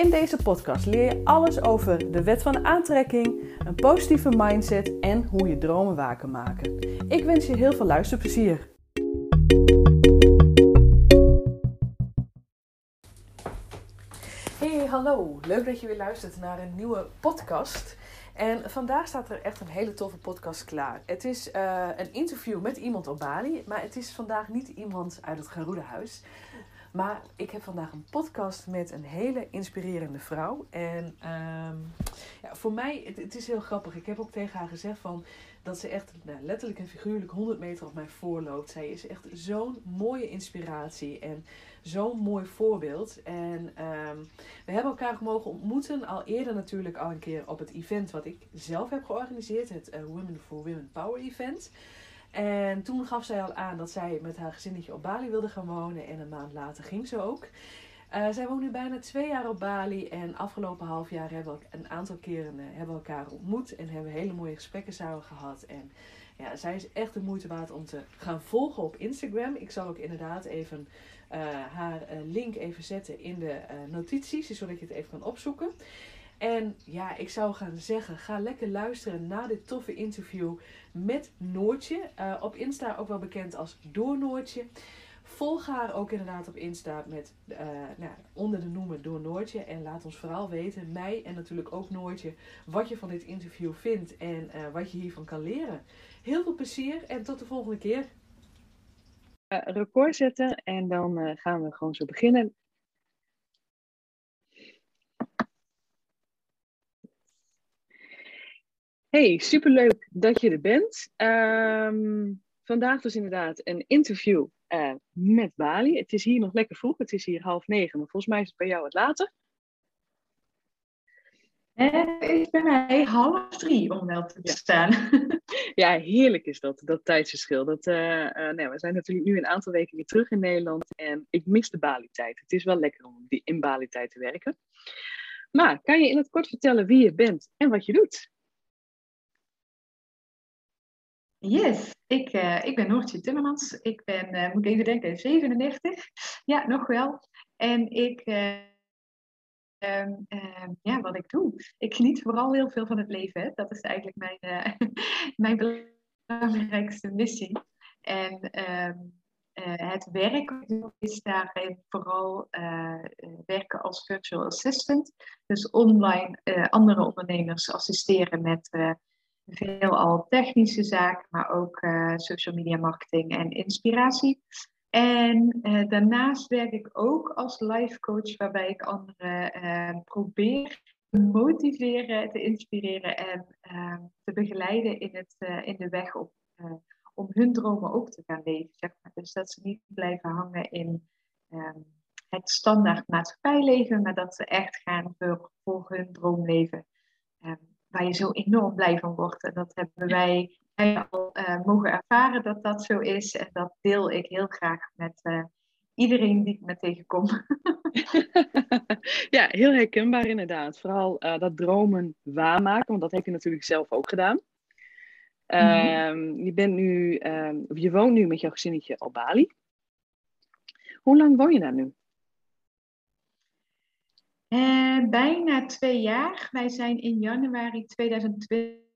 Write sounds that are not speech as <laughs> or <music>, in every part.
In deze podcast leer je alles over de wet van aantrekking, een positieve mindset en hoe je dromen waar kan maken. Ik wens je heel veel luisterplezier. Hey, hallo. Leuk dat je weer luistert naar een nieuwe podcast. En vandaag staat er echt een hele toffe podcast klaar. Het is uh, een interview met iemand op Bali, maar het is vandaag niet iemand uit het Garuda Huis. Maar ik heb vandaag een podcast met een hele inspirerende vrouw. En um, ja, voor mij, het, het, is heel grappig. Ik heb ook tegen haar gezegd van dat ze echt nou, letterlijk en figuurlijk 100 meter op mij voorloopt. Zij is echt zo'n mooie inspiratie en zo'n mooi voorbeeld. En um, we hebben elkaar mogen ontmoeten al eerder natuurlijk al een keer op het event wat ik zelf heb georganiseerd. Het uh, Women for Women Power Event. En toen gaf zij al aan dat zij met haar gezinnetje op Bali wilde gaan wonen. En een maand later ging ze ook. Uh, zij woont nu bijna twee jaar op Bali. En afgelopen half jaar hebben we een aantal keren uh, hebben elkaar ontmoet. En hebben hele mooie gesprekken samen gehad. En ja, zij is echt de moeite waard om te gaan volgen op Instagram. Ik zal ook inderdaad even uh, haar link even zetten in de notities. Zodat je het even kan opzoeken. En ja, ik zou gaan zeggen, ga lekker luisteren naar dit toffe interview met Noortje. Uh, op Insta ook wel bekend als Door Noortje. Volg haar ook inderdaad op Insta met, uh, nou, onder de noemer Door Noortje. En laat ons vooral weten, mij en natuurlijk ook Noortje, wat je van dit interview vindt en uh, wat je hiervan kan leren. Heel veel plezier en tot de volgende keer. record zetten en dan gaan we gewoon zo beginnen. Hey, superleuk dat je er bent. Um, vandaag dus inderdaad een interview uh, met Bali. Het is hier nog lekker vroeg, het is hier half negen, maar volgens mij is het bij jou wat later. Het is bij mij half drie om wel te staan. <laughs> Ja, heerlijk is dat, dat tijdsverschil. Dat, uh, uh, nou, we zijn natuurlijk nu een aantal weken weer terug in Nederland en ik mis de Bali-tijd. Het is wel lekker om in Bali-tijd te werken. Maar kan je in het kort vertellen wie je bent en wat je doet? Yes, ik, uh, ik ben Noortje Timmermans. Ik ben, uh, moet ik even denken, 37. Ja, nog wel. En ik, uh, ja, wat ik doe. Ik geniet vooral heel veel van het leven. Dat is eigenlijk mijn, <laughs> mijn belangrijkste missie. En ehm, het werk is daarin vooral werken als virtual assistant. Dus online andere ondernemers assisteren met veelal technische zaken, maar ook uh, social media marketing en inspiratie. En uh, daarnaast werk ik ook als life coach, waarbij ik anderen uh, probeer te motiveren, te inspireren en te begeleiden in, het, in de weg op, om hun dromen ook te gaan leven. Zeg maar. Dus dat ze niet blijven hangen in um, het standaard maatschappijleven, maar dat ze echt gaan voor, voor hun droomleven. Um, waar je zo enorm blij van wordt. En dat hebben wij al uh, mogen ervaren dat dat zo is. En dat deel ik heel graag met uh, iedereen die ik me tegenkom. <laughs> ja, heel herkenbaar inderdaad. Vooral uh, dat dromen waarmaken, want dat heb je natuurlijk zelf ook gedaan. Mm-hmm. Je bent nu, um, je woont nu met jouw gezinnetje op Bali. Hoe lang woon je daar nu? Uh, bijna twee jaar. Wij zijn in januari 2020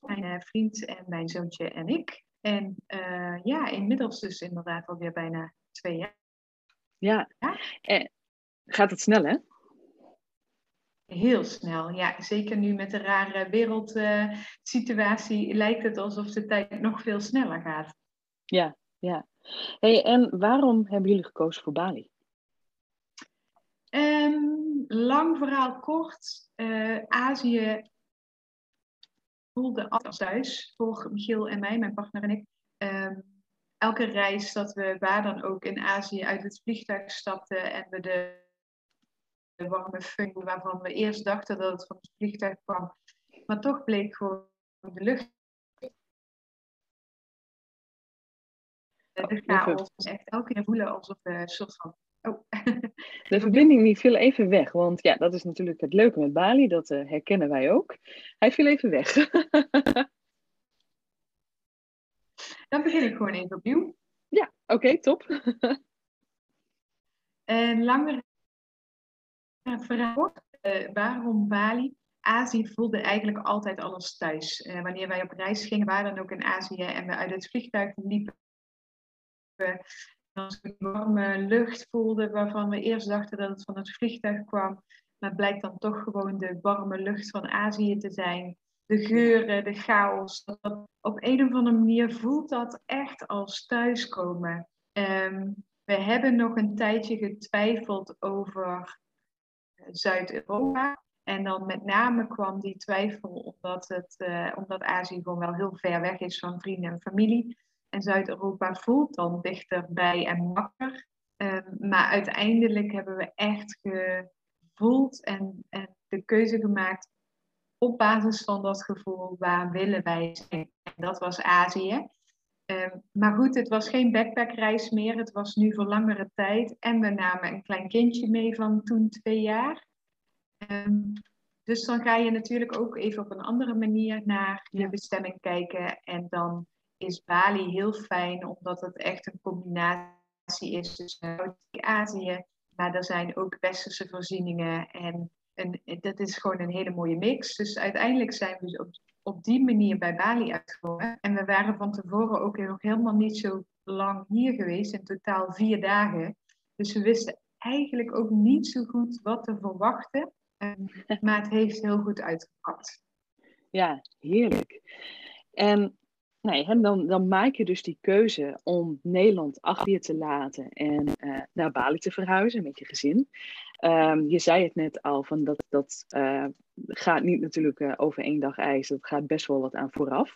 mijn uh, vriend en mijn zoontje en ik. En uh, ja, inmiddels dus inderdaad alweer bijna twee jaar. Ja, ja. En gaat het snel hè? Heel snel, ja. Zeker nu met de rare wereldsituatie lijkt het alsof de tijd nog veel sneller gaat. Ja, ja. Hey, en waarom hebben jullie gekozen voor Bali? Um, lang verhaal kort. Uh, Azië voelde als thuis voor Michiel en mij, mijn partner en ik. Um, elke reis dat we waar dan ook in Azië uit het vliegtuig stapten en we de warme funk waarvan we eerst dachten dat het van het vliegtuig kwam. Maar toch bleek gewoon de lucht. De chaos. Echt elke keer voelen alsof we een soort van. Oh. <laughs> De verbinding die viel even weg, want ja, dat is natuurlijk het leuke met Bali, dat uh, herkennen wij ook. Hij viel even weg. <laughs> Dan begin ik gewoon even opnieuw. Ja, oké, top. <laughs> En langer verhaal. Uh, waarom Bali? Azië voelde eigenlijk altijd alles thuis. Uh, wanneer wij op reis gingen, waren dan ook in Azië en we uit het vliegtuig liepen. Als we warme lucht voelden waarvan we eerst dachten dat het van het vliegtuig kwam. Maar het blijkt dan toch gewoon de warme lucht van Azië te zijn. De geuren, de chaos. Op een of andere manier voelt dat echt als thuiskomen. Um, we hebben nog een tijdje getwijfeld over Zuid-Europa. En dan met name kwam die twijfel omdat, het, uh, omdat Azië gewoon wel heel ver weg is van vrienden en familie. En Zuid-Europa voelt dan dichterbij en makker. Um, maar uiteindelijk hebben we echt gevoeld en, en de keuze gemaakt op basis van dat gevoel, waar willen wij zijn? En dat was Azië. Um, maar goed, het was geen backpackreis meer. Het was nu voor langere tijd. En we namen een klein kindje mee van toen twee jaar. Um, dus dan ga je natuurlijk ook even op een andere manier naar je bestemming kijken. En dan is Bali heel fijn, omdat het echt een combinatie is tussen Azië. Maar er zijn ook westerse voorzieningen. En dat is gewoon een hele mooie mix. Dus uiteindelijk zijn we op, op die manier bij Bali uitgekomen. En we waren van tevoren ook nog helemaal niet zo lang hier geweest. In totaal vier dagen. Dus we wisten eigenlijk ook niet zo goed wat te verwachten. Ehm, <laughs> maar het heeft heel goed uitgepakt. Ja, heerlijk. En nee, dan, dan maak je dus die keuze om Nederland achter je te laten en uh, naar Bali te verhuizen met je gezin. Um, je zei het net al, van dat, dat uh, gaat niet natuurlijk uh, over één dag ijs. Dat gaat best wel wat aan vooraf.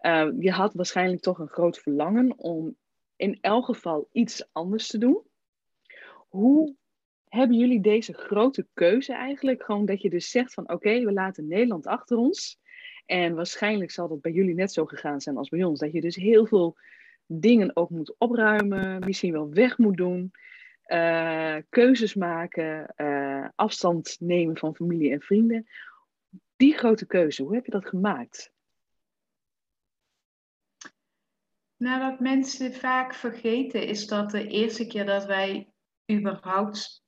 Uh, je had waarschijnlijk toch een groot verlangen om in elk geval iets anders te doen. Hoe hebben jullie deze grote keuze eigenlijk? Gewoon dat je dus zegt van oké, we laten Nederland achter ons. En waarschijnlijk zal dat bij jullie net zo gegaan zijn als bij ons. Dat je dus heel veel dingen ook moet opruimen, misschien wel weg moet doen. Uh, keuzes maken, uh, afstand nemen van familie en vrienden. Die grote keuze, hoe heb je dat gemaakt? Nou, wat mensen vaak vergeten is dat de eerste keer dat wij überhaupt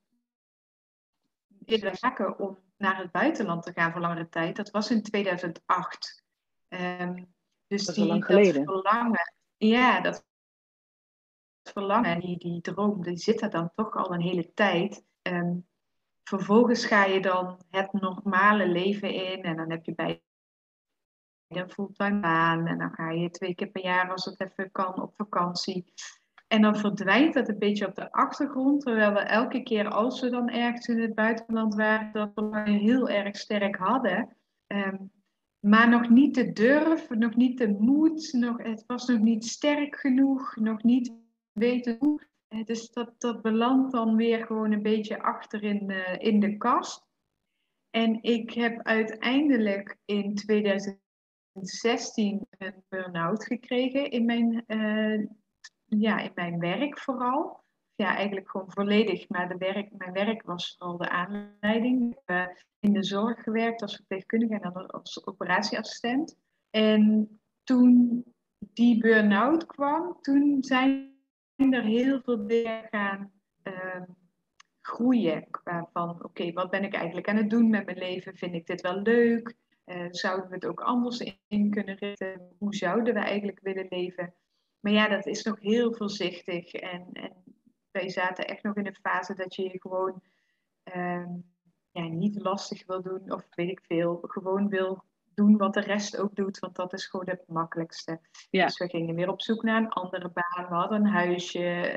zaken om naar het buitenland te gaan voor langere tijd, dat was in 2008. Um, ehm, dus dat is die, lang geleden. Dat verlangen, ja, dat verlangen en die, die droom, die zit er dan toch al een hele tijd. Um, vervolgens ga je dan het normale leven in en dan heb je bij een fulltime baan en dan ga je twee keer per jaar als het even kan op vakantie. En dan verdwijnt dat een beetje op de achtergrond, terwijl we elke keer als we dan ergens in het buitenland waren, dat we heel erg sterk hadden. Um, maar nog niet de durf, nog niet de moed, nog, het was nog niet sterk genoeg, nog niet weten hoe. Eh, dus dat, dat belandt dan weer gewoon een beetje achter in, uh, in de kast. En ik heb uiteindelijk in 2016 een burn-out gekregen in mijn, uh, ja, in mijn werk vooral. Ja, eigenlijk gewoon volledig, maar de werk, mijn werk was vooral de aanleiding. Ik heb in de zorg gewerkt als verpleegkundige en als operatieassistent. En toen die burn-out kwam, toen zijn er heel veel dingen gaan uh, groeien. Van oké, wat ben ik eigenlijk aan het doen met mijn leven? Vind ik dit wel leuk? Uh, zouden we het ook anders in kunnen richten? Hoe zouden we eigenlijk willen leven? Maar ja, dat is nog heel voorzichtig. En, en wij zaten echt nog in een fase dat je je gewoon uh, ja, niet lastig wil doen, of weet ik veel, gewoon wil doen wat de rest ook doet, want dat is gewoon het makkelijkste. Ja. Dus we gingen weer op zoek naar een andere baan. We hadden een huisje,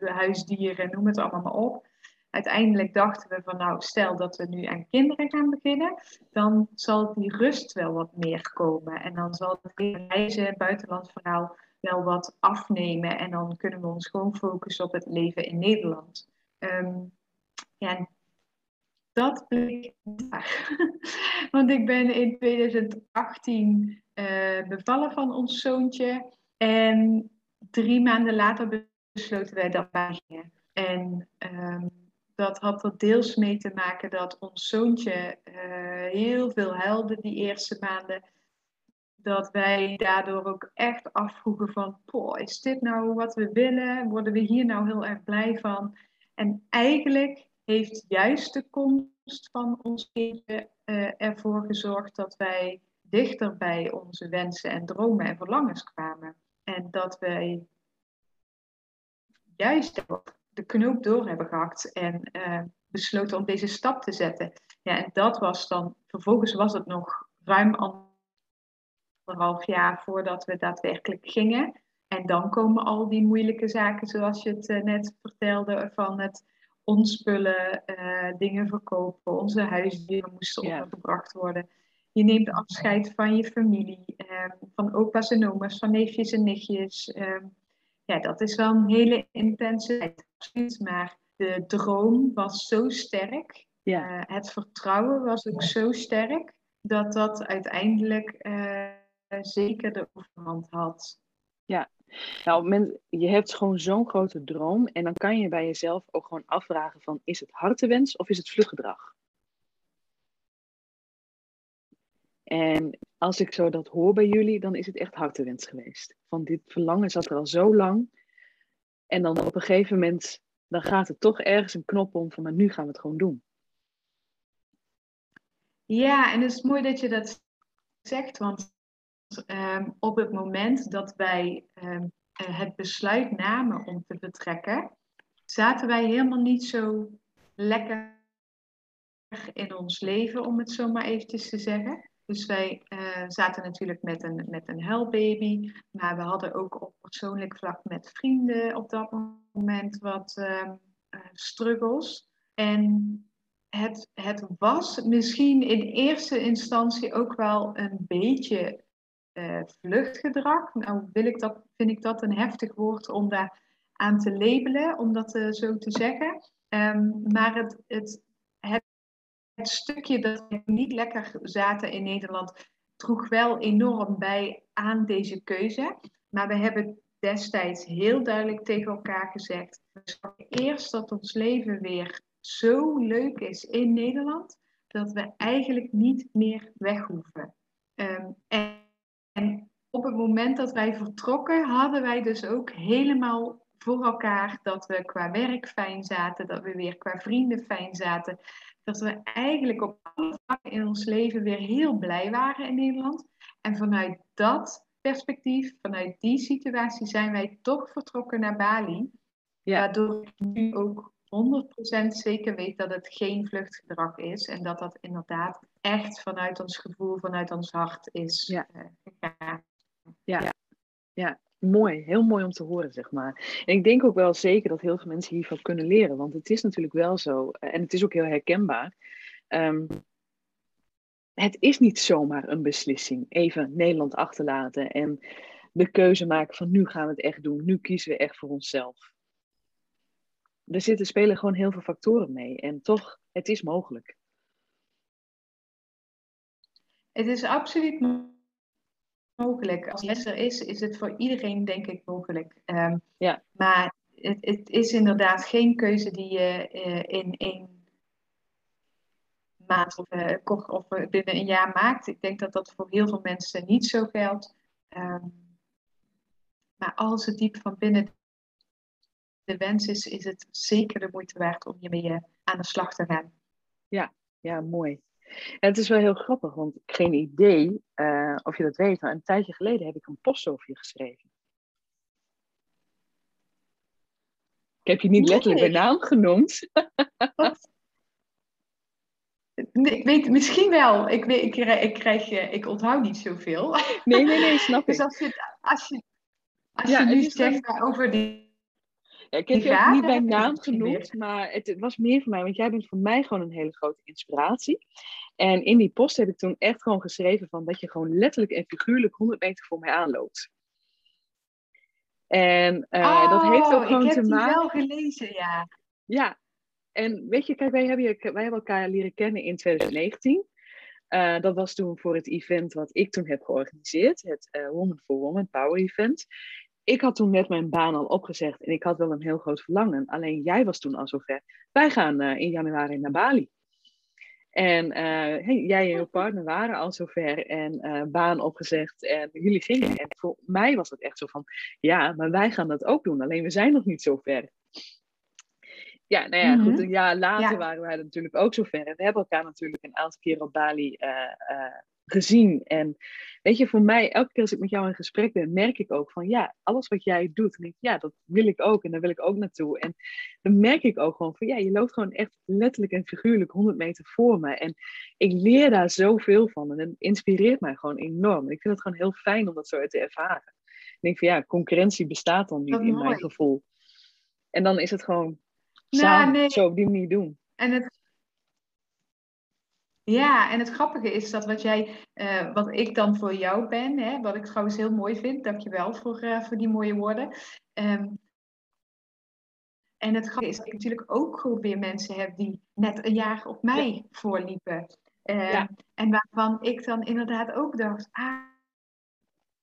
uh, huisdieren, noem het allemaal maar op. Uiteindelijk dachten we van nou, stel dat we nu aan kinderen gaan beginnen, dan zal die rust wel wat meer komen. En dan zal het reizen, buitenland verhaal wel wat afnemen. En dan kunnen we ons gewoon focussen op het leven in Nederland. Um, ja, dat bleek. <laughs> Want ik ben in 2018 uh, bevallen van ons zoontje. En drie maanden later besloten wij dat wij gingen. En um, dat had er deels mee te maken dat ons zoontje uh, heel veel huilde die eerste maanden. Dat wij daardoor ook echt afvroegen van, is dit nou wat we willen? Worden we hier nou heel erg blij van? En eigenlijk heeft juist de komst van ons kindje uh, ervoor gezorgd dat wij dichter bij onze wensen en dromen en verlangens kwamen. En dat wij juist de knoop door hebben gehakt en uh, besloten om deze stap te zetten. Ja, en dat was dan, vervolgens was het nog ruim anderhalf jaar voordat we daadwerkelijk gingen. En dan komen al die moeilijke zaken, zoals je het uh, net vertelde, van het ontspullen, uh, dingen verkopen, onze huisdieren moesten ondergebracht worden. Je neemt afscheid van je familie, um, van opa's en oma's, van neefjes en nichtjes. Um, ja, dat is wel een hele intense tijd. Maar de droom was zo sterk. Uh, het vertrouwen was ook zo sterk dat dat uiteindelijk zeker de overhand had. Ja, nou, men, je hebt gewoon zo'n grote droom en dan kan je bij jezelf ook gewoon afvragen van is het hartewens of is het vluggedrag? En als ik zo dat hoor bij jullie, dan is het echt hartewens geweest. Van dit verlangen zat er al zo lang. En dan op een gegeven moment, dan gaat er toch ergens een knop om van, maar nu gaan we het gewoon doen. Ja, en het is mooi dat je dat zegt, want um, op het moment dat wij um, het besluit namen om te vertrekken, zaten wij helemaal niet zo lekker in ons leven, om het zo maar eventjes te zeggen. Dus wij uh, zaten natuurlijk met een, met een huilbaby, maar we hadden ook op persoonlijk vlak met vrienden op dat moment wat uh, struggles. En het, het was misschien in eerste instantie ook wel een beetje uh, vluchtgedrag. Nou wil ik dat, vind ik dat een heftig woord om daar aan te labelen, om dat zo te zeggen. Um, maar het, het, het stukje dat we niet lekker zaten in Nederland droeg wel enorm bij aan deze keuze. Maar we hebben destijds heel duidelijk tegen elkaar gezegd: eerst dat ons leven weer zo leuk is in Nederland, dat we eigenlijk niet meer weg hoeven. Um, en, en op het moment dat wij vertrokken, hadden wij dus ook helemaal voor elkaar dat we qua werk fijn zaten, dat we weer qua vrienden fijn zaten dat we eigenlijk op alle vlakken in ons leven weer heel blij waren in Nederland. En vanuit dat perspectief, vanuit die situatie, zijn wij toch vertrokken naar Bali. Ja. Waardoor ik nu ook 100% zeker weet dat het geen vluchtgedrag is. En dat dat inderdaad echt vanuit ons gevoel, vanuit ons hart is ja. Uh, ja. ja mooi, heel mooi om te horen, zeg maar. En ik denk ook wel zeker dat heel veel mensen hiervan kunnen leren, want het is natuurlijk wel zo, eh, en het is ook heel herkenbaar. Um, het is niet zomaar een beslissing, even Nederland achterlaten en de keuze maken van nu gaan we het echt doen, nu kiezen we echt voor onszelf. Er zitten spelen gewoon heel veel factoren mee en toch, het is mogelijk. Het is absoluut mogelijk. Als les er is, is het voor iedereen denk ik mogelijk. Um, ja. Maar het, het, is inderdaad geen keuze die je uh, in één maand of, uh, of binnen een jaar maakt. Ik denk dat dat voor heel veel mensen niet zo geldt. Um, maar als het diep van binnen de wens is, is het zeker de moeite waard om hiermee uh, aan de slag te gaan. Ja, ja, mooi. En het is wel heel grappig, want geen idee uh, of je dat weet, maar een tijdje geleden heb ik een post over je geschreven. Ik heb je niet letterlijk bij naam genoemd. Nee, ik weet misschien wel. Ik, weet, ik, ik, krijg, ik onthoud niet zoveel. Nee, nee, nee, snap <laughs> dus ik. Dus als je, als je, als ja, je nu zegt over die ik heb je niet bij naam genoemd, maar het, was meer voor mij, want jij bent voor mij gewoon een hele grote inspiratie. En in die post heb ik toen echt gewoon geschreven van dat je gewoon letterlijk en figuurlijk 100 meter voor mij aanloopt. En uh, dat heeft ook gewoon te maken. Ik heb die wel gelezen, ja. Ja, en weet je, kijk, wij hebben, wij hebben elkaar leren kennen in 2019. Uh, dat was toen voor het event wat ik toen heb georganiseerd, het uh, Woman for Woman Power Event. Ik had toen net mijn baan al opgezegd en ik had wel een heel groot verlangen. Alleen jij was toen al zover. Wij gaan uh, in januari naar Bali. En hey, jij en je partner waren al zover en baan opgezegd en jullie gingen. En voor mij was dat echt zo van, ja, maar wij gaan dat ook doen. Alleen we zijn nog niet zo ver. Ja, nou ja, goed, mhm. een jaar later waren wij natuurlijk ook zover. En we hebben elkaar natuurlijk een aantal keer op Bali uh, uh, gezien. En weet je, voor mij, elke keer als ik met jou in gesprek ben, merk ik ook van ja, alles wat jij doet, denk ik, ja, dat wil ik ook en daar wil ik ook naartoe. En dan merk ik ook gewoon van ja, je loopt gewoon echt letterlijk en figuurlijk 100 meter voor me. En ik leer daar zoveel van en het inspireert mij gewoon enorm. ik vind het gewoon heel fijn om dat zo te ervaren. Ik denk van ja, concurrentie bestaat dan niet in mijn gevoel. En dan is het gewoon samen nee. zo op die manier doen. En het, ja, en het grappige is dat wat jij, uh, wat ik dan voor jou ben, hè, wat ik trouwens heel mooi vind, dankjewel voor, uh, voor die mooie woorden. Um, en het grappige is dat ik natuurlijk ook weer mensen heb die net een jaar op mij ja. voorliepen. Um, ja. En waarvan ik dan inderdaad ook dacht, ah,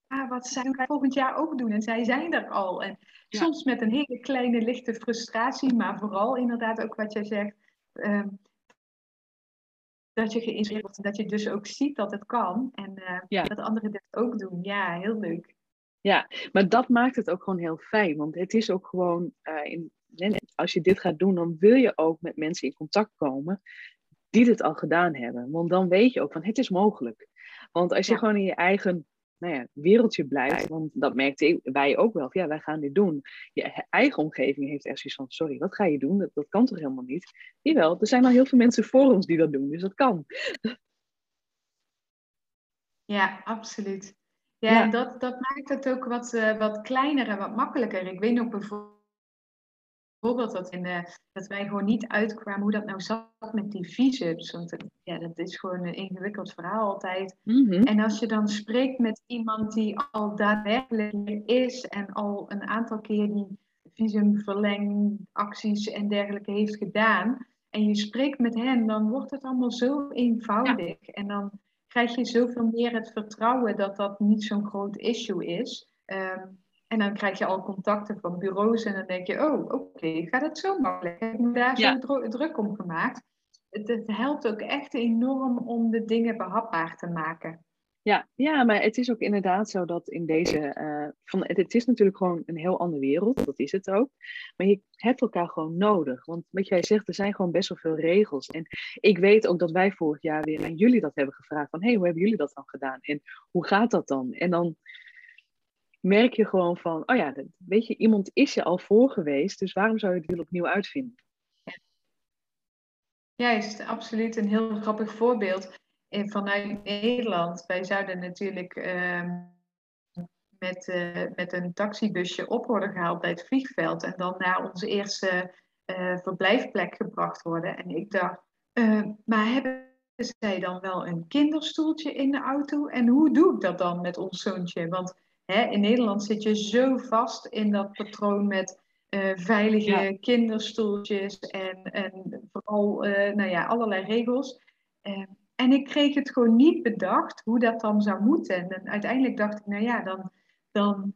ah, wat zijn wij volgend jaar ook doen? En zij zijn er al. En soms met een hele kleine lichte frustratie, maar vooral inderdaad ook wat jij zegt. Um, dat je geïnspireerd wordt. Dat je dus ook ziet dat het kan. En uh, dat anderen dit ook doen. Ja, heel leuk. Ja, maar dat maakt het ook gewoon heel fijn. Want het is ook gewoon, uh, in, als je dit gaat doen, dan wil je ook met mensen in contact komen die dit al gedaan hebben. Want dan weet je ook van het is mogelijk. Want als je gewoon in je eigen nou ja, wereldje blijft. Want dat merkte wij ook wel. Ja, wij gaan dit doen. Je eigen omgeving heeft echt zoiets van: sorry, wat ga je doen? Dat, dat kan toch helemaal niet? Jawel, er zijn al heel veel mensen voor ons die dat doen, dus dat kan. Ja, absoluut. Ja, dat, dat maakt het ook wat, uh, wat kleiner en wat makkelijker. Ik weet nog bijvoorbeeld bijvoorbeeld dat, in de, dat wij gewoon niet uitkwamen hoe dat nou zat met die visums. Want ja, dat is gewoon een ingewikkeld verhaal altijd. Mhm. En als je dan spreekt met iemand die al daadwerkelijk is en al een aantal keer die visumverlengacties en dergelijke heeft gedaan. En je spreekt met hen, dan wordt het allemaal zo eenvoudig. En dan krijg je zoveel meer het vertrouwen dat dat niet zo'n groot issue is. Um, en dan krijg je al contacten van bureaus en dan denk je, oh, oké, okay, gaat het zo makkelijk? Heb ik me daar zo druk om gemaakt? Het, het, helpt ook echt enorm om de dingen behapbaar te maken. Ja, ja, maar het is ook inderdaad zo dat in deze. Uh, van, het, het, is natuurlijk gewoon een heel andere wereld, dat is het ook. Maar je hebt elkaar gewoon nodig. Want wat jij zegt, er zijn gewoon best wel veel regels. En ik weet ook dat wij vorig jaar weer aan jullie dat hebben gevraagd: van hé, hey, hoe hebben jullie dat dan gedaan? En hoe gaat dat dan? En dan merk je gewoon van, oh ja, weet je, iemand is je al voor geweest, dus waarom zou je het willen opnieuw uitvinden? Juist, absoluut een heel grappig voorbeeld. En vanuit Nederland, wij zouden natuurlijk uh, met, uh, met een taxibusje op worden gehaald bij het vliegveld en dan naar onze eerste uh, verblijfplek gebracht worden. En ik dacht, eh, maar hebben zij dan wel een kinderstoeltje in de auto? En hoe doe ik dat dan met ons zoontje? Want Hè, in Nederland zit je zo vast in dat patroon met uh, veilige kinderstoeltjes en, en vooral uh, nou ja, allerlei regels. Uh, en ik kreeg het gewoon niet bedacht hoe dat dan zou moeten. En uiteindelijk dacht ik, nou ja, dan, dan,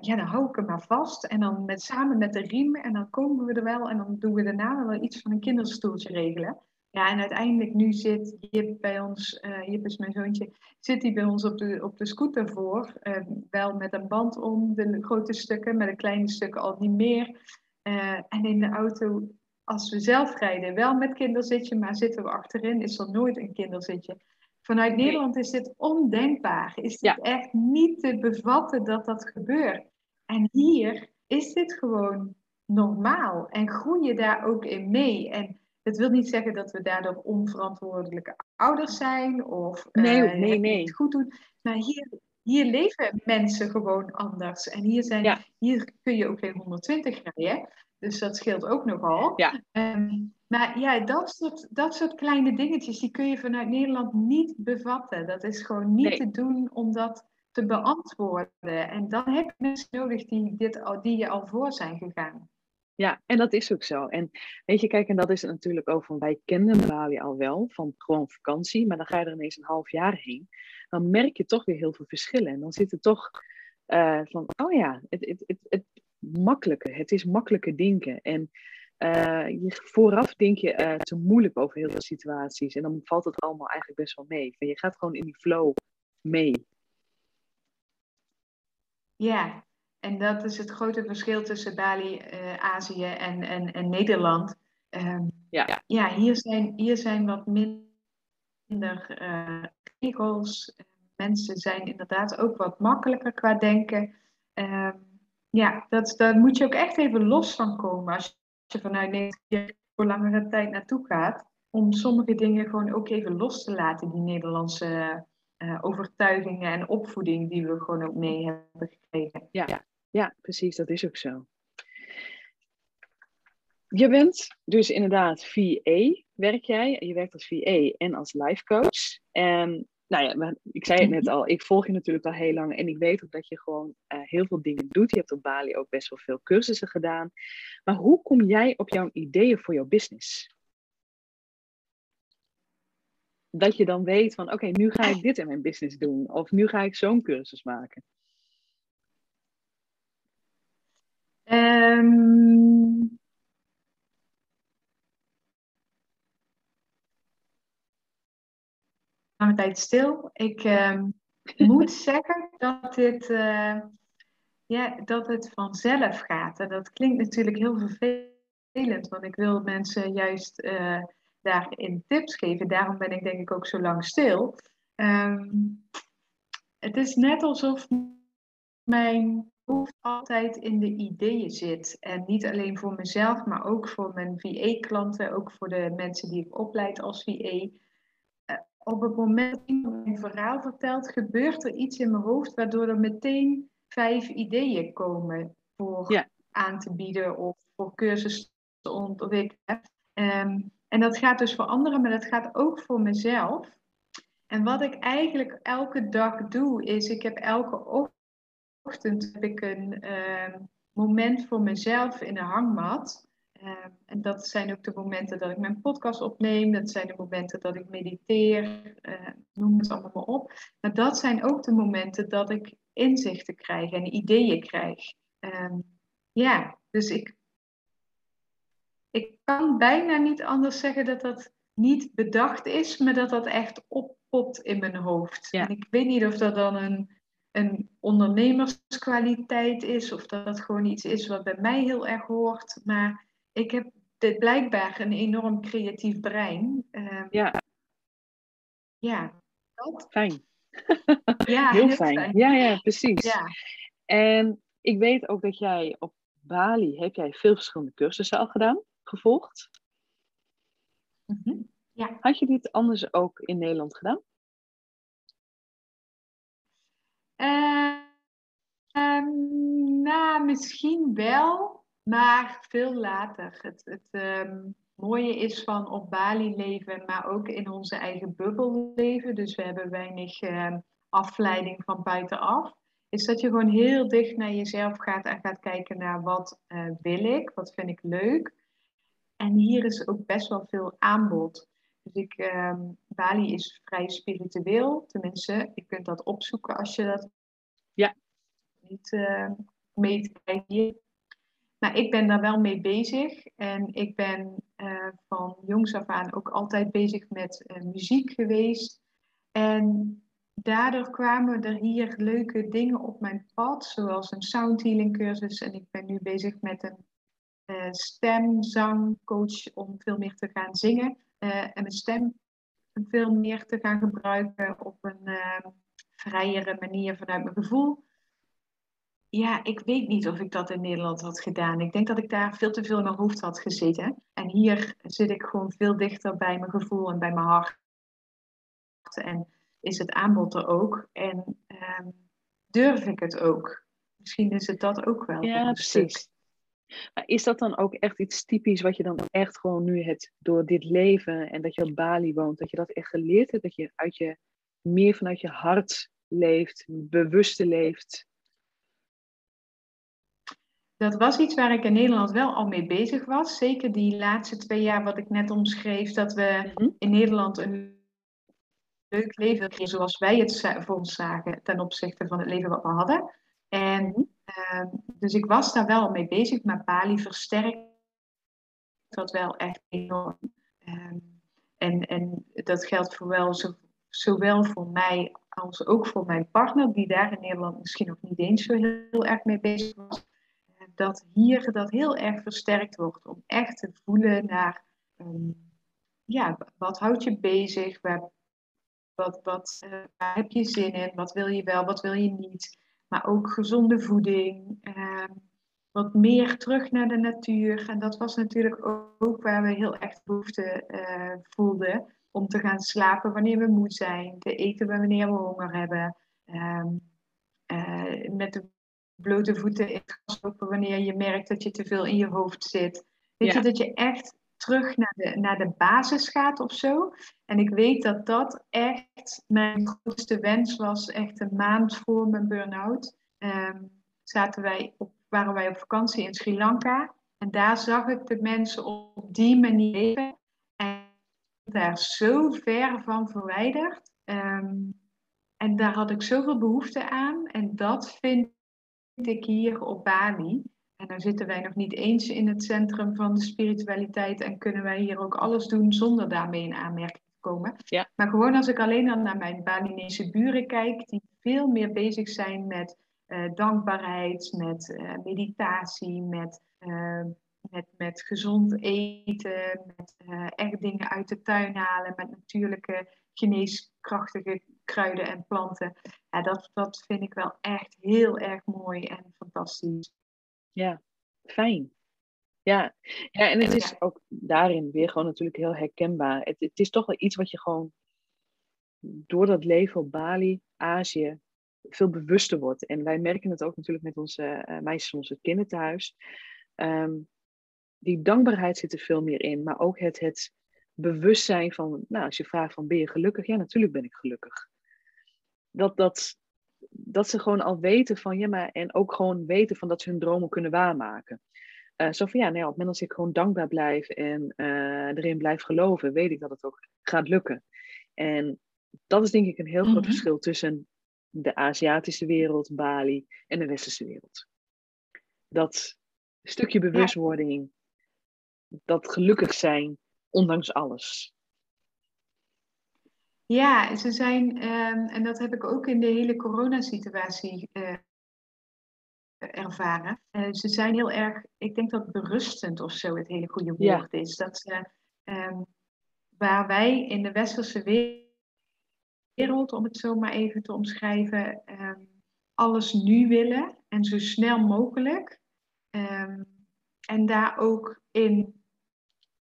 ja, dan hou ik hem maar vast. En dan met, samen met de riem en dan komen we er wel. En dan doen we daarna wel iets van een kinderstoeltje regelen. Ja, en uiteindelijk nu zit Jip bij ons, uh, Jip is mijn zoontje, zit hij bij ons op de, op de scooter voor. Uh, wel met een band om, de grote stukken, met de kleine stukken al niet meer. Uh, en in de auto, als we zelf rijden, wel met kinderzitje, maar zitten we achterin, is er nooit een kinderzitje. Vanuit Nederland is dit ondenkbaar. Is dit ja. echt niet te bevatten dat dat gebeurt. En hier is dit gewoon normaal en groei je daar ook in mee. En het wil niet zeggen dat we daardoor onverantwoordelijke ouders zijn of nee, uh, nee, nee. het goed doen. Maar hier, hier leven mensen gewoon anders. En hier, zijn, hier kun je ook geen 120 rijden. Dus dat scheelt ook nogal. Ja. Um, maar ja, dat soort, dat soort kleine dingetjes, die kun je vanuit Nederland niet bevatten. Dat is gewoon niet nee. te doen om dat te beantwoorden. En dan heb je mensen nodig die, dit al, die je al voor zijn gegaan. Ja, en dat is ook zo. En weet je, kijk, en dat is natuurlijk ook van, wij kenden Bali al wel, van gewoon vakantie, maar dan ga je er ineens een half jaar heen. Dan merk je toch weer heel veel verschillen. En dan zit het toch uh, van, oh ja, het, het, het, makkelijker, het is makkelijker denken. En uh, je, vooraf denk je uh, te moeilijk over heel veel situaties. En dan valt het allemaal eigenlijk best wel mee. je gaat gewoon in die flow mee. Ja, en dat is het grote verschil tussen Bali, uh, Azië en, en, en Nederland. Um, ja. ja, hier zijn, hier zijn wat minder regels. Mensen zijn inderdaad ook wat makkelijker qua denken. Um, ja, dat, daar moet je ook echt even los van komen. Als je vanuit Nederland voor langere tijd naartoe gaat. Om sommige dingen gewoon ook even los te laten. Die Nederlandse uh, overtuigingen en opvoeding die we gewoon ook mee hebben gekregen. Ja, ja, precies. Dat is ook zo. Je bent dus inderdaad VA, werk jij. Je werkt als VA en als life coach. En nou ja, ik zei het net al, ik volg je natuurlijk al heel lang en ik weet ook dat je gewoon uh, heel veel dingen doet. Je hebt op Bali ook best wel veel cursussen gedaan. Maar hoe kom jij op jouw ideeën voor jouw business? Dat je dan weet van, oké, nu ga ik dit in mijn business doen. Of nu ga ik zo'n cursus maken. Um, lange tijd stil. Ik uh, <laughs> moet zeggen dat, dit, uh, ja, dat het vanzelf gaat. En dat klinkt natuurlijk heel vervelend, want ik wil mensen juist uh, daarin tips geven. Daarom ben ik denk ik ook zo lang stil. Um, het is net alsof mijn hoofd altijd in de ideeën zit. En niet alleen voor mezelf, maar ook voor mijn VA-klanten, ook voor de mensen die ik opleid als VA op het moment dat iemand een verhaal vertelt, gebeurt er iets in mijn hoofd waardoor er meteen vijf ideeën komen voor aan te bieden of voor cursussen te ontwikkelen. Um, en dat gaat dus voor anderen, maar dat gaat ook voor mezelf. En wat ik eigenlijk elke dag doe, is ik heb elke ochtend heb ik een um, moment voor mezelf in de hangmat. Uh, en dat zijn ook de momenten dat ik mijn podcast opneem. Dat zijn de momenten dat ik mediteer. Uh, noem het allemaal maar op. Maar dat zijn ook de momenten dat ik inzichten krijg en ideeën krijg. Uh, ja, dus ik, ik kan bijna niet anders zeggen dat dat niet bedacht is, maar dat dat echt oppopt in mijn hoofd. Ja. En ik weet niet of dat dan een, een ondernemerskwaliteit is, of dat dat gewoon iets is wat bij mij heel erg hoort. Maar ik heb dit blijkbaar een enorm creatief brein. Uh, ja. Ja, dat. Fijn. <laughs> Ja, heel, fijn. Ja, ja, precies. Ja. En ik weet ook dat jij op Bali, heb jij veel verschillende cursussen al gedaan, gevolgd? Mm -hmm. Ja. Had je dit anders ook in Nederland gedaan? Misschien wel. Maar veel later. Het, het ehm, mooie is van op Bali leven, maar ook in onze eigen bubbel leven. Dus we hebben weinig uh, afleiding van buitenaf. Is dat je gewoon heel dicht naar jezelf gaat en gaat kijken naar wat uh, wil ik, wat vind ik leuk. En hier is ook best wel veel aanbod. Dus ik, ehm, Bali is vrij spiritueel, tenminste, je kunt dat opzoeken als je dat ja. niet mee kijken. Maar ik ben daar wel mee bezig. En ik ben uh, van jongs af aan ook altijd bezig met uh, muziek geweest. En daardoor kwamen er hier leuke dingen op mijn pad, zoals een sound healing cursus. En ik ben nu bezig met een uh, stemzangcoach om veel meer te gaan zingen. en mijn stem veel meer te gaan gebruiken op een vrijere manier vanuit mijn gevoel. Ja, ik weet niet of ik dat in Nederland had gedaan. Ik denk dat ik daar veel te veel in mijn hoofd had gezeten. En hier zit ik gewoon veel dichter bij mijn gevoel en bij mijn hart. En is het aanbod er ook. En um, durf ik het ook? Misschien is het dat ook wel. Ja, precies. Maar is dat dan ook echt iets typisch wat je dan echt gewoon nu hebt door dit leven en dat je op Bali woont, dat je dat echt geleerd hebt, dat je, uit je meer vanuit je hart leeft, bewuster leeft? Dat was iets waar ik in Nederland wel al mee bezig was. Zeker die laatste twee jaar wat ik net omschreef, dat we Mhm. in Nederland een leuk leven kregen zoals wij het voor ons zagen ten opzichte van het leven wat we hadden. En ehm, dus ik was daar wel mee bezig, maar Bali versterkt dat wel echt enorm. Ehm, en, en dat geldt voor wel zo, zowel voor mij als ook voor mijn partner, die daar in Nederland misschien nog niet eens zo heel, heel erg mee bezig was. Dat hier dat heel erg versterkt wordt om echt te voelen naar, ehm, ja, wat houdt je bezig? Waar, wat, wat eh, waar heb je zin in? Wat wil je wel, wat wil je niet? Maar ook gezonde voeding. ehm, wat meer terug naar de natuur. En dat was natuurlijk ook, waar we heel erg behoefte eh, voelden. Om te gaan slapen wanneer we moe zijn. Te eten wanneer we honger hebben. ehm, eh, met de blote voeten in lopen wanneer je merkt dat je te veel in je hoofd zit. Weet Ja. je, dat je echt terug naar de, naar de basis gaat of zo. En ik weet dat dat echt mijn grootste wens was. Echt een maand voor mijn burn-out. Ehm, zaten wij op, waren wij op vakantie in Sri Lanka. En daar zag ik de mensen op die manier leven. En daar zo ver van verwijderd. Ehm, en daar had ik zoveel behoefte aan. En dat vind ik hier op Bali. En dan zitten wij nog niet eens in het centrum van de spiritualiteit. En kunnen wij hier ook alles doen zonder daarmee in aanmerking te komen. Ja. Maar gewoon als ik alleen al naar mijn Balinese buren kijk. Die veel meer bezig zijn met eh, dankbaarheid, met eh, meditatie, met, eh, met, met gezond eten. Met echt dingen uit de tuin halen. Met natuurlijke geneeskrachtige kruiden en planten. Ja, dat, dat vind ik wel echt heel erg mooi en fantastisch. Ja, fijn. Ja. ja, en het is Ja. ook daarin weer gewoon natuurlijk heel herkenbaar. Het, het is toch wel iets wat je gewoon door dat leven op Bali, Azië, veel bewuster wordt. En wij merken het ook natuurlijk met onze eh, meisjes, onze kinderthuis. Ehm, die dankbaarheid zit er veel meer in, maar ook het, het bewustzijn van, nou, als je vraagt van ben je gelukkig? Ja, natuurlijk ben ik gelukkig. Dat, dat, dat ze gewoon al weten van, ja, maar en ook gewoon weten van dat ze hun dromen kunnen waarmaken. Eh, zo van ja, nee, op het moment als ik gewoon dankbaar blijf en eh, erin blijf geloven, weet ik dat het ook gaat lukken. En dat is denk ik een heel groot Mhm. verschil tussen de Aziatische wereld, Bali, en de Westerse wereld. Dat stukje bewustwording, dat gelukkig zijn, ondanks alles. Ja, ze zijn, ehm, en dat heb ik ook in de hele coronasituatie eh ervaren. Eh, ze zijn heel erg, ik denk dat berustend of zo het hele goede Ja. woord is. Dat ze, ehm, waar wij in de westerse we- wereld, om het zo maar even te omschrijven, ehm, alles nu willen en zo snel mogelijk. en daar ook in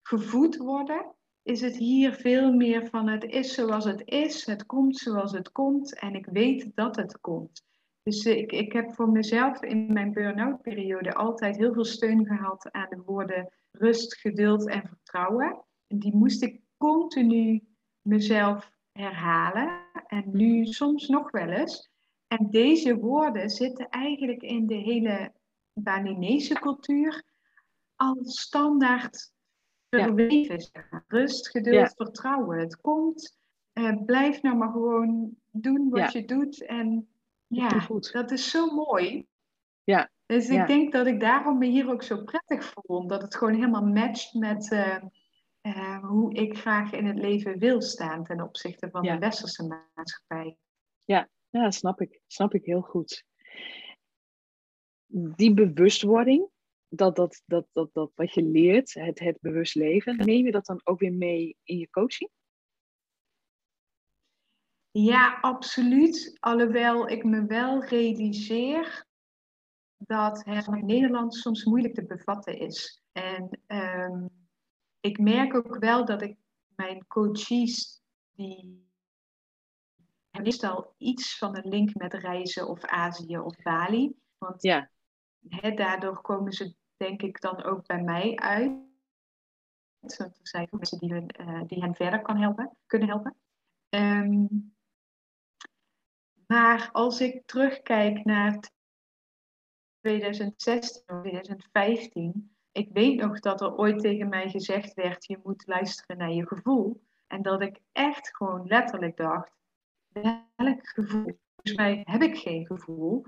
gevoed worden, is het hier veel meer van het is zoals het is, het komt zoals het komt en ik weet dat het komt. Dus eh, ik, ik heb voor mezelf in mijn burn-out periode altijd heel veel steun gehad aan de woorden rust, geduld en vertrouwen. En die moest ik continu mezelf herhalen en nu soms nog wel eens. En deze woorden zitten eigenlijk in de hele Balinese cultuur al standaard Ja. zeg maar. Rust, geduld, Ja. vertrouwen. Het komt. Eh, blijf nou maar gewoon doen wat Ja. je doet. En ja, dat is zo mooi. Ja. Dus Ja. ik denk dat ik daarom me hier ook zo prettig voel. Omdat het gewoon helemaal matcht met eh, eh, hoe ik graag in het leven wil staan ten opzichte van Ja. de westerse maatschappij. Ja, snap ik. Snap ik heel goed. Die bewustwording, dat, dat, dat, dat, dat wat je leert, het, het bewust leven, neem je dat dan ook weer mee in je coaching? Ja, absoluut. Alhoewel ik me wel realiseer dat het in Nederland soms moeilijk te bevatten is. En ehm, ik merk ook wel dat ik mijn coaches, die meestal iets van een link met reizen of Azië of Bali. Want Ja. daardoor komen ze denk ik dan ook bij mij uit. Want er zijn mensen die, hun, eh, die hen verder kan helpen, kunnen helpen. Ehm, maar als ik terugkijk naar 2016 of 2015. Ik weet nog dat er ooit tegen mij gezegd werd: je moet luisteren naar je gevoel. En dat ik echt gewoon letterlijk dacht: welk gevoel? Volgens mij heb ik geen gevoel.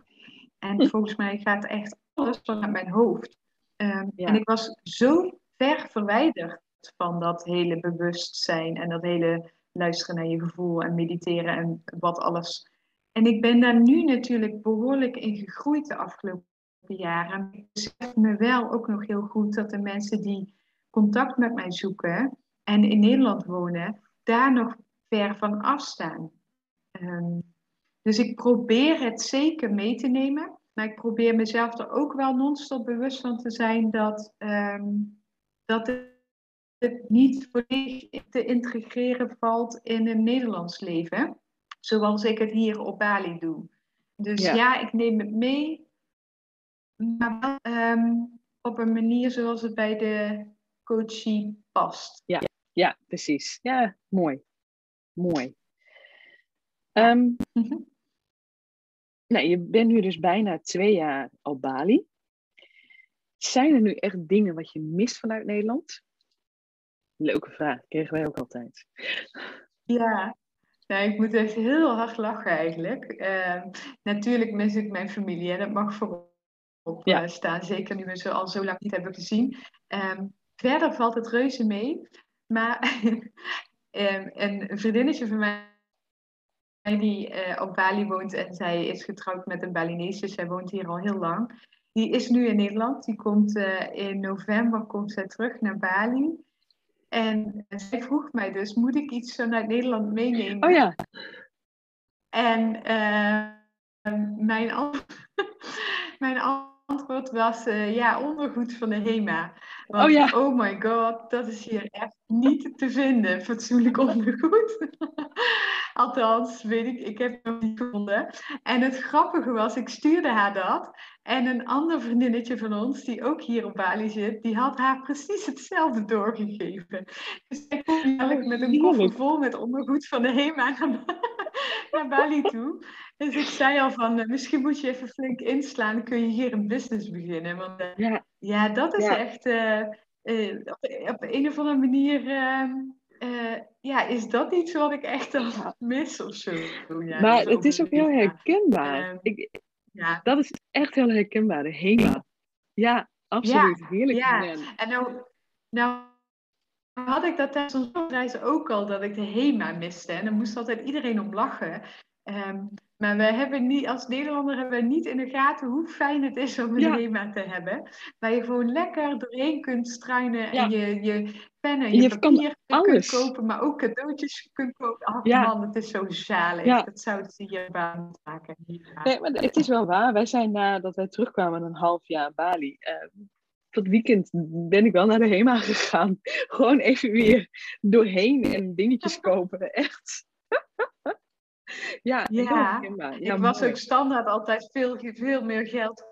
En volgens mij gaat echt alles vanuit mijn hoofd. Um, En ik was zo ver verwijderd van dat hele bewustzijn en dat hele luisteren naar je gevoel en mediteren en wat alles. En ik ben daar nu natuurlijk behoorlijk in gegroeid de afgelopen jaren. Ik besef me wel ook nog heel goed dat de mensen die contact met mij zoeken en in Nederland wonen, daar nog ver van afstaan. Um, dus ik probeer het zeker mee te nemen. Maar ik probeer mezelf er ook wel non-stop bewust van te zijn dat, um, dat het niet volledig te integreren valt in een Nederlands leven. Zoals ik het hier op Bali doe. Dus ja, ik neem het mee. Maar wel um, op een manier zoals het bij de coachie past. Ja, ja precies. Ja, mooi. Mooi. Um, nou, je bent nu dus bijna twee jaar op Bali. Zijn er nu echt dingen wat je mist vanuit Nederland? Leuke vraag, kregen wij ook altijd. Ja, nou, ik moet echt heel hard lachen eigenlijk. Uh, natuurlijk mis ik mijn familie en dat mag voorop ja. uh, staan. Zeker nu we ze al zo lang niet hebben gezien. Um, verder valt het reuze mee. Maar um, <laughs> een vriendinnetje van mij die uh, op Bali woont en zij is getrouwd met een Balinese. Zij woont hier al heel lang. Die is nu in Nederland. Die komt uh, in november komt zij terug naar Bali. En zij vroeg mij dus, moet ik iets vanuit Nederland meenemen? Oh ja. En mijn, <laughs> mijn antwoord was, ja, ondergoed van de HEMA. Want, oh ja. Oh my god, dat is hier echt niet te vinden, fatsoenlijk ondergoed. <laughs> Althans, weet ik, ik heb het nog niet gevonden. En het grappige was, ik stuurde haar dat. En een ander vriendinnetje van ons, die ook hier op Bali zit, die had haar precies hetzelfde doorgegeven. Dus ik kom eigenlijk met een koffer vol met ondergoed van de HEMA naar, <laughs> naar Bali toe. Dus ik zei al van, uh, misschien moet je even flink inslaan, kun je hier een business beginnen. Want uh, ja. ja. dat is ja. echt uh, op, op, een of andere manier ehm, uh, ja, is dat iets wat ik echt al mis of zo? Ja, maar het is ook heel herkenbaar. Ik, ja. Dat is echt heel herkenbaar, de HEMA. Ja, absoluut. Ja, Heerlijk. Ja. En nou, nou had ik dat tijdens onze reis ook al, dat ik de HEMA miste. En dan moest altijd iedereen om lachen. Um, maar we hebben niet, als Nederlander hebben we niet in de gaten hoe fijn het is om een ja. HEMA te hebben. Waar je gewoon lekker doorheen kunt struinen en je, je pen en je, je papier kunt kopen, maar ook cadeautjes kunt kopen. Oh ja. man, het is zo zalig. Ja. Dat zou het hier baan maken. Nee, maar het is wel waar. Wij zijn nadat wij terugkwamen een half jaar Bali... Uh, tot weekend ben ik wel naar de HEMA gegaan. <laughs> Gewoon even weer doorheen en dingetjes <laughs> kopen. Echt. Ja, ja, ja, ik was ook standaard altijd veel, veel meer geld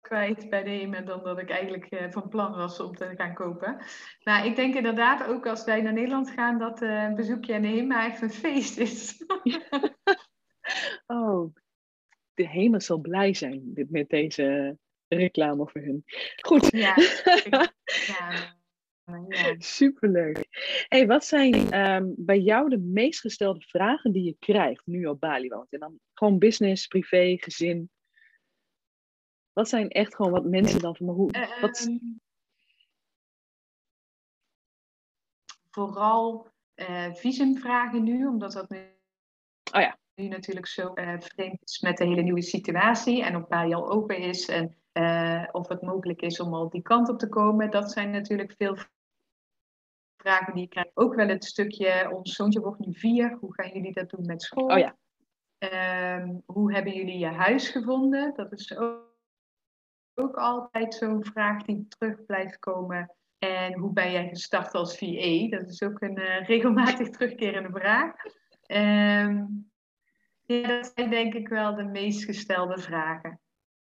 kwijt bij nemen dan dat ik eigenlijk uh, van plan was om te gaan kopen. Maar ik denk inderdaad ook als wij naar Nederland gaan dat uh, een bezoekje aan de HEMA echt een feest is. <laughs> oh, de HEMA zal blij zijn met deze reclame voor hun. Goed. Ja, <laughs> ja. Ja. Superleuk. Hey, wat zijn um, bij jou de meest gestelde vragen die je krijgt nu op Bali woont? En dan gewoon business, privé, gezin. Wat zijn echt gewoon wat mensen dan van hoe. Uh, wat... Um, vooral uh, visumvragen nu, omdat dat nu, oh ja. nu natuurlijk zo uh, vreemd is met de hele nieuwe situatie en op Bali al open is. En uh, of het mogelijk is om al die kant op te komen. Dat zijn natuurlijk veel vragen die ik krijg. Ook wel het stukje, ons zoontje wordt nu vier. Hoe gaan jullie dat doen met school? Oh ja. Um, hoe hebben jullie je huis gevonden? Dat is ook, ook altijd zo'n vraag die terug blijft komen. En hoe ben jij gestart als VA? Dat is ook een uh, regelmatig <laughs> terugkerende vraag. Um, ja, dat zijn denk ik wel de meest gestelde vragen.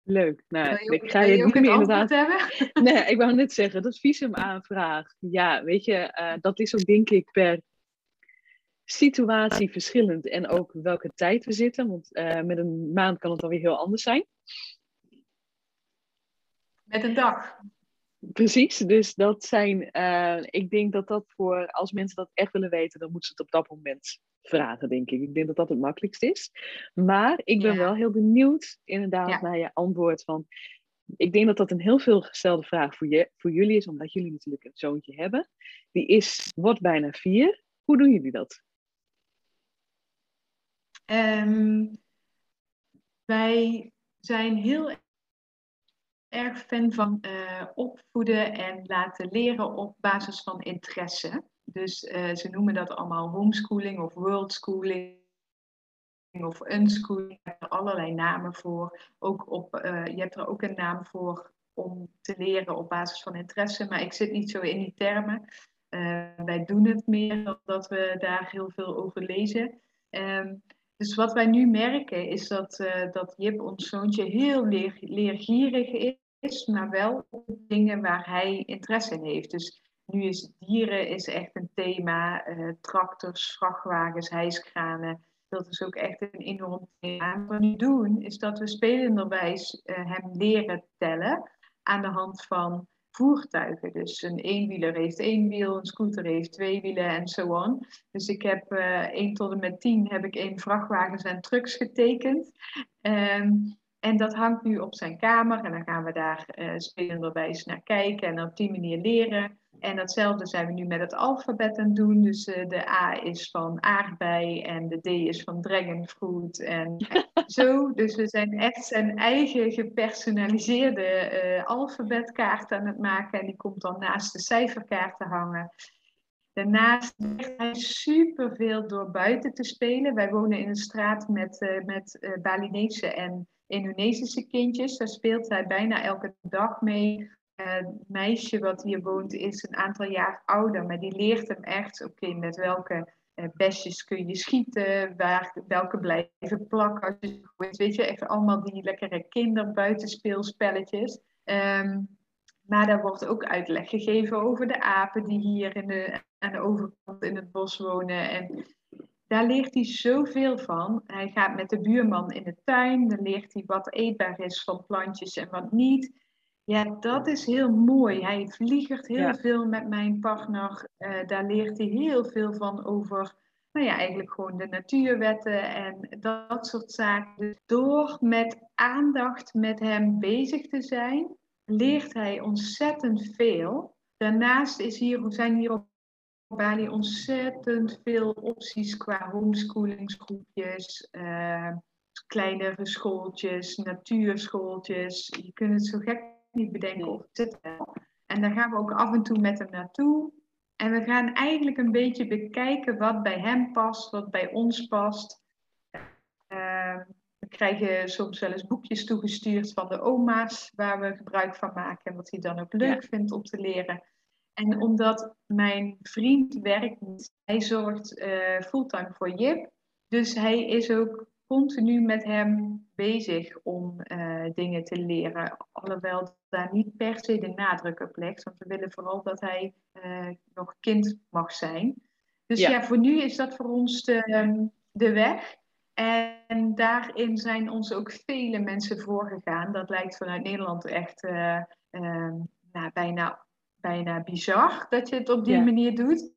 Leuk. Nou, ik ga je, niet meer inderdaad. Hebben? <laughs> Nee, ik wou net zeggen, dat visumaanvraag. Ja, weet je, uh, dat is ook denk ik per situatie verschillend. En ook welke tijd we zitten. Want uh, met een maand kan het alweer heel anders zijn. Met een dag. Precies, dus dat zijn, uh, ik denk dat dat voor, als mensen dat echt willen weten, dan moeten ze het op dat moment vragen, denk ik. Ik denk dat dat het makkelijkst is. Maar ik ben wel heel benieuwd, inderdaad, naar je antwoord van, ik denk dat dat een heel veel gestelde vraag voor, je, voor jullie is, omdat jullie natuurlijk een zoontje hebben. Die is, wordt bijna vier. Hoe doen jullie dat? Um, wij zijn heel erg fan van uh, opvoeden en laten leren op basis van interesse. Dus uh, ze noemen dat allemaal homeschooling of worldschooling of unschooling. Er allerlei namen voor. Ook op, uh, je hebt er ook een naam voor om te leren op basis van interesse. Maar ik zit niet zo in die termen. wij doen het meer dan dat we daar heel veel over lezen. Um, dus wat wij nu merken is dat, uh, dat Jip, ons zoontje, heel leer, leergierig is, maar wel op dingen waar hij interesse in heeft. Dus nu is dieren is echt een thema, uh, tractors, vrachtwagens, hijskranen. Dat is ook echt een enorm thema. Wat we nu doen, is dat we spelenderwijs uh, hem leren tellen aan de hand van voertuigen. Dus een eenwieler heeft één wiel, een scooter heeft twee wielen en zo on. Dus ik heb uh, eh, 1 tot en met 10 heb ik één vrachtwagens en trucks getekend. Um, en dat hangt nu op zijn kamer en dan gaan we daar uh, spelenderwijs naar kijken en op die manier leren. En datzelfde zijn we nu met het alfabet aan het doen. Dus uh, de A is van aardbei en de D is van dragonfruit en <laughs> zo. Dus we zijn echt zijn eigen gepersonaliseerde uh, alfabetkaart aan het maken. En die komt dan naast de cijferkaart te hangen. Daarnaast legt hij superveel door buiten te spelen. Wij wonen in een straat met, uh, met Balinese en Indonesische kindjes. Daar speelt hij bijna elke dag mee meisje wat hier woont is een aantal jaar ouder, maar die leert hem echt, oké, met welke uh, besjes kun je schieten, waar, welke blijven plakken. weet je, echt allemaal die lekkere kinderbuitenspeelspelletjes. Um, maar daar wordt ook uitleg gegeven over de apen die hier in de, aan de overkant in het bos wonen. En daar leert hij zoveel van. Hij gaat met de buurman in de tuin, dan leert hij wat eetbaar is van plantjes en wat niet. Ja, dat is heel mooi. Hij vliegt heel veel met mijn partner. Uh, daar leert hij heel veel van over, nou ja, eigenlijk gewoon de natuurwetten en dat soort zaken. Dus door met aandacht met hem bezig te zijn, leert hij ontzettend veel. Daarnaast is hier, zijn hier op Bali ontzettend veel opties qua homeschoolingsgroepjes. Uh, kleinere schooltjes, natuurschooltjes. Je kunt het zo gek niet bedenken of het zit wel. En daar gaan we ook af en toe met hem naartoe. En we gaan eigenlijk een beetje bekijken wat bij hem past, wat bij ons past. Uh, we krijgen soms wel eens boekjes toegestuurd van de oma's waar we gebruik van maken en wat hij dan ook leuk vindt om te leren. En omdat mijn vriend werkt hij zorgt uh, fulltime voor Jip. Dus hij is ook continu met hem bezig om uh, dingen te leren. Alhoewel daar niet per se de nadruk op legt. Want we willen vooral dat hij uh, nog kind mag zijn. Dus ja. ja. voor nu is dat voor ons de, de weg. En daarin zijn ons ook vele mensen voorgegaan. Dat lijkt vanuit Nederland echt uh, nou, bijna, bijna bizar dat je het op die ja. manier doet.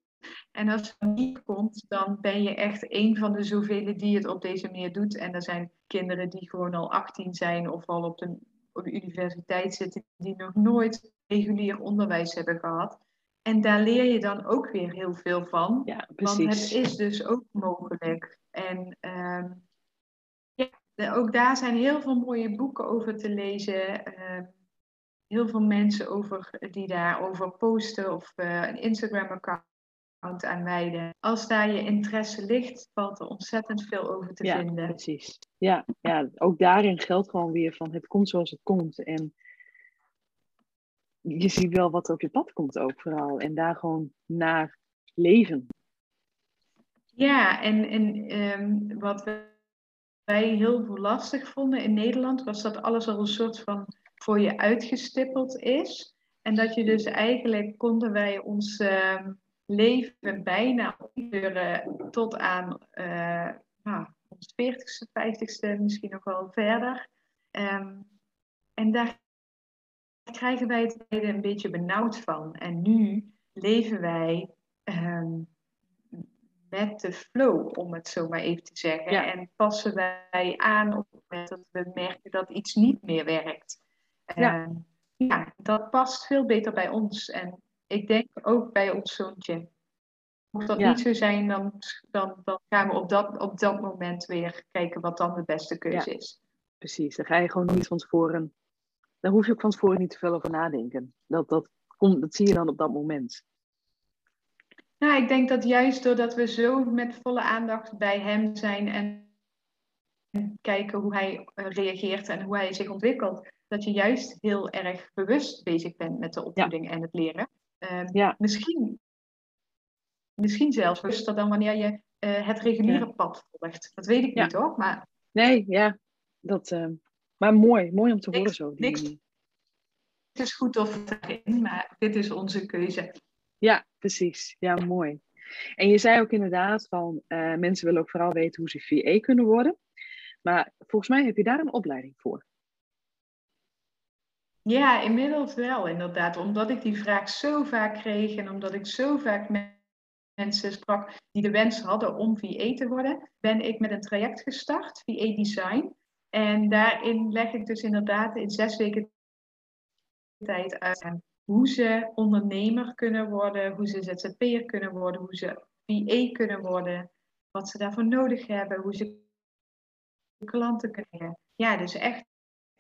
En als het niet komt, dan ben je echt een van de zoveel die het op deze manier doet. En er zijn kinderen die gewoon al 18 zijn of al op de, op de universiteit zitten, die nog nooit regulier onderwijs hebben gehad. En daar leer je dan ook weer heel veel van. Ja, want het is dus ook mogelijk. En um, ja, ook daar zijn heel veel mooie boeken over te lezen. Uh, heel veel mensen over, die daarover posten of uh, een Instagram-account aan wijden. Als daar je interesse ligt, valt er ontzettend veel over te ja, vinden. Precies. Ja, ja, ook daarin geldt gewoon weer van het komt zoals het komt. En je ziet wel wat er op je pad komt ook vooral. En daar gewoon naar leven. Ja, en, en um, wat wij heel veel lastig vonden in Nederland, was dat alles al een soort van voor je uitgestippeld is. En dat je dus eigenlijk konden wij ons um, leven bijna tot aan uh, nou, ons 40ste, 50ste, misschien nog wel verder. Um, en daar krijgen wij het een beetje benauwd van. En nu leven wij ehm, met de flow, om het zo maar even te zeggen. En passen wij aan op het moment dat we merken dat iets niet meer werkt. Ja. Ehm, ja, dat past veel beter bij ons. En ik denk ook bij ons zoontje. Mocht dat niet zo zijn, dan, dan, dan gaan we op dat, op dat moment weer kijken wat dan de beste keuze ja. is. Precies, dan ga je gewoon niet van tevoren. Dan hoef je ook van tevoren niet te veel over nadenken. Dat, dat, komt, dat zie je dan op dat moment. Nou, ik denk dat juist doordat we zo met volle aandacht bij hem zijn en kijken hoe hij eh, reageert en hoe hij zich ontwikkelt, dat je juist heel erg bewust bezig bent met de opvoeding en het leren. Uh, ja. misschien, misschien zelfs bewuster dan wanneer je uh, het reguliere pad volgt. Dat weet ik niet hoor. Maar... Nee, ja. Dat, uh, maar mooi, mooi om te horen zo. Die... Niks het is goed of erin, maar dit is onze keuze. Ja, precies. Ja, mooi. En je zei ook inderdaad van uh, mensen willen ook vooral weten hoe ze VA kunnen worden. Maar volgens mij heb je daar een opleiding voor. Ja, inmiddels wel, inderdaad. Omdat ik die vraag zo vaak kreeg en omdat ik zo vaak met mensen sprak die de wens hadden om VA te worden, ben ik met een traject gestart, VA Design. En daarin leg ik dus inderdaad in zes weken tijd uit hoe ze ondernemer kunnen worden, hoe ze ZZP'er kunnen worden, hoe ze VA kunnen worden, wat ze daarvoor nodig hebben, hoe ze klanten kunnen. Ja, dus echt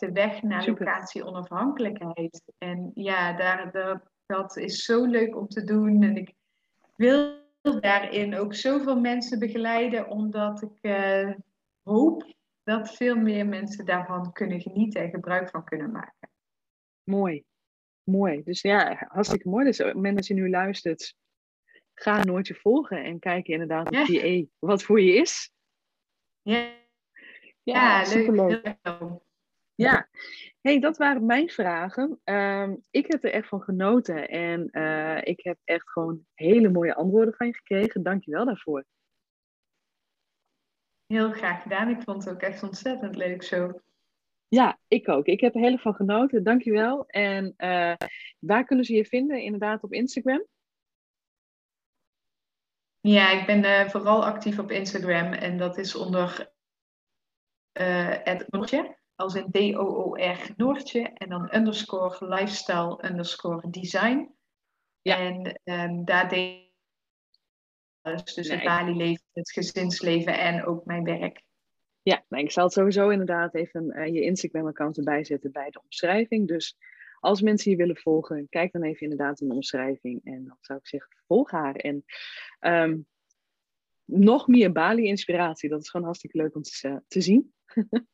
de weg naar locatie onafhankelijkheid. En ja, daar, dat, dat is zo leuk om te doen. En ik wil daarin ook zoveel mensen begeleiden, omdat ik uh, hoop dat veel meer mensen daarvan kunnen genieten en gebruik van kunnen maken. Mooi, mooi. Dus ja, hartstikke mooi. Dus dat je nu luistert, ga nooit je volgen en kijk inderdaad op die E, wat voor je is. Ja, ja, leuk. Ja, hey, dat waren mijn vragen. Ehm, ik heb er echt van genoten en uh, ik heb echt gewoon hele mooie antwoorden van je gekregen. Dank je wel daarvoor. Heel graag gedaan. Ik vond het ook echt ontzettend leuk zo. Ja, ik ook. Ik heb er heel van genoten. Dank je wel. En uh, waar kunnen ze je vinden? Inderdaad op Instagram? Ja, ik ben uh, vooral actief op Instagram en dat is onder het als een D-O-O-R Noortje en dan underscore lifestyle underscore design. Ja. En um, daar deed dus nee. het Bali-leven, het gezinsleven en ook mijn werk. Ja, nou, ik zal het sowieso inderdaad even uh, je Instagram-account erbij zetten bij de omschrijving. Dus als mensen je willen volgen, kijk dan even inderdaad in de omschrijving. En dan zou ik zeggen, volg haar. En um, nog meer Bali-inspiratie, dat is gewoon hartstikke leuk om te, te zien. <laughs>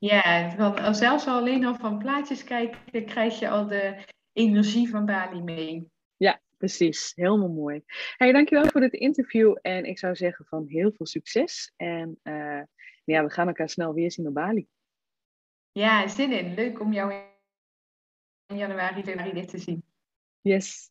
Ja, want zelfs alleen al van plaatjes kijken krijg je al de energie van Bali mee. Ja, precies. Helemaal mooi. Hey, dankjewel voor dit interview. En ik zou zeggen van heel veel succes. En uh, ja, we gaan elkaar snel weer zien op Bali. Ja, zin in. Leuk om jou in januari, februari dit te zien. Yes.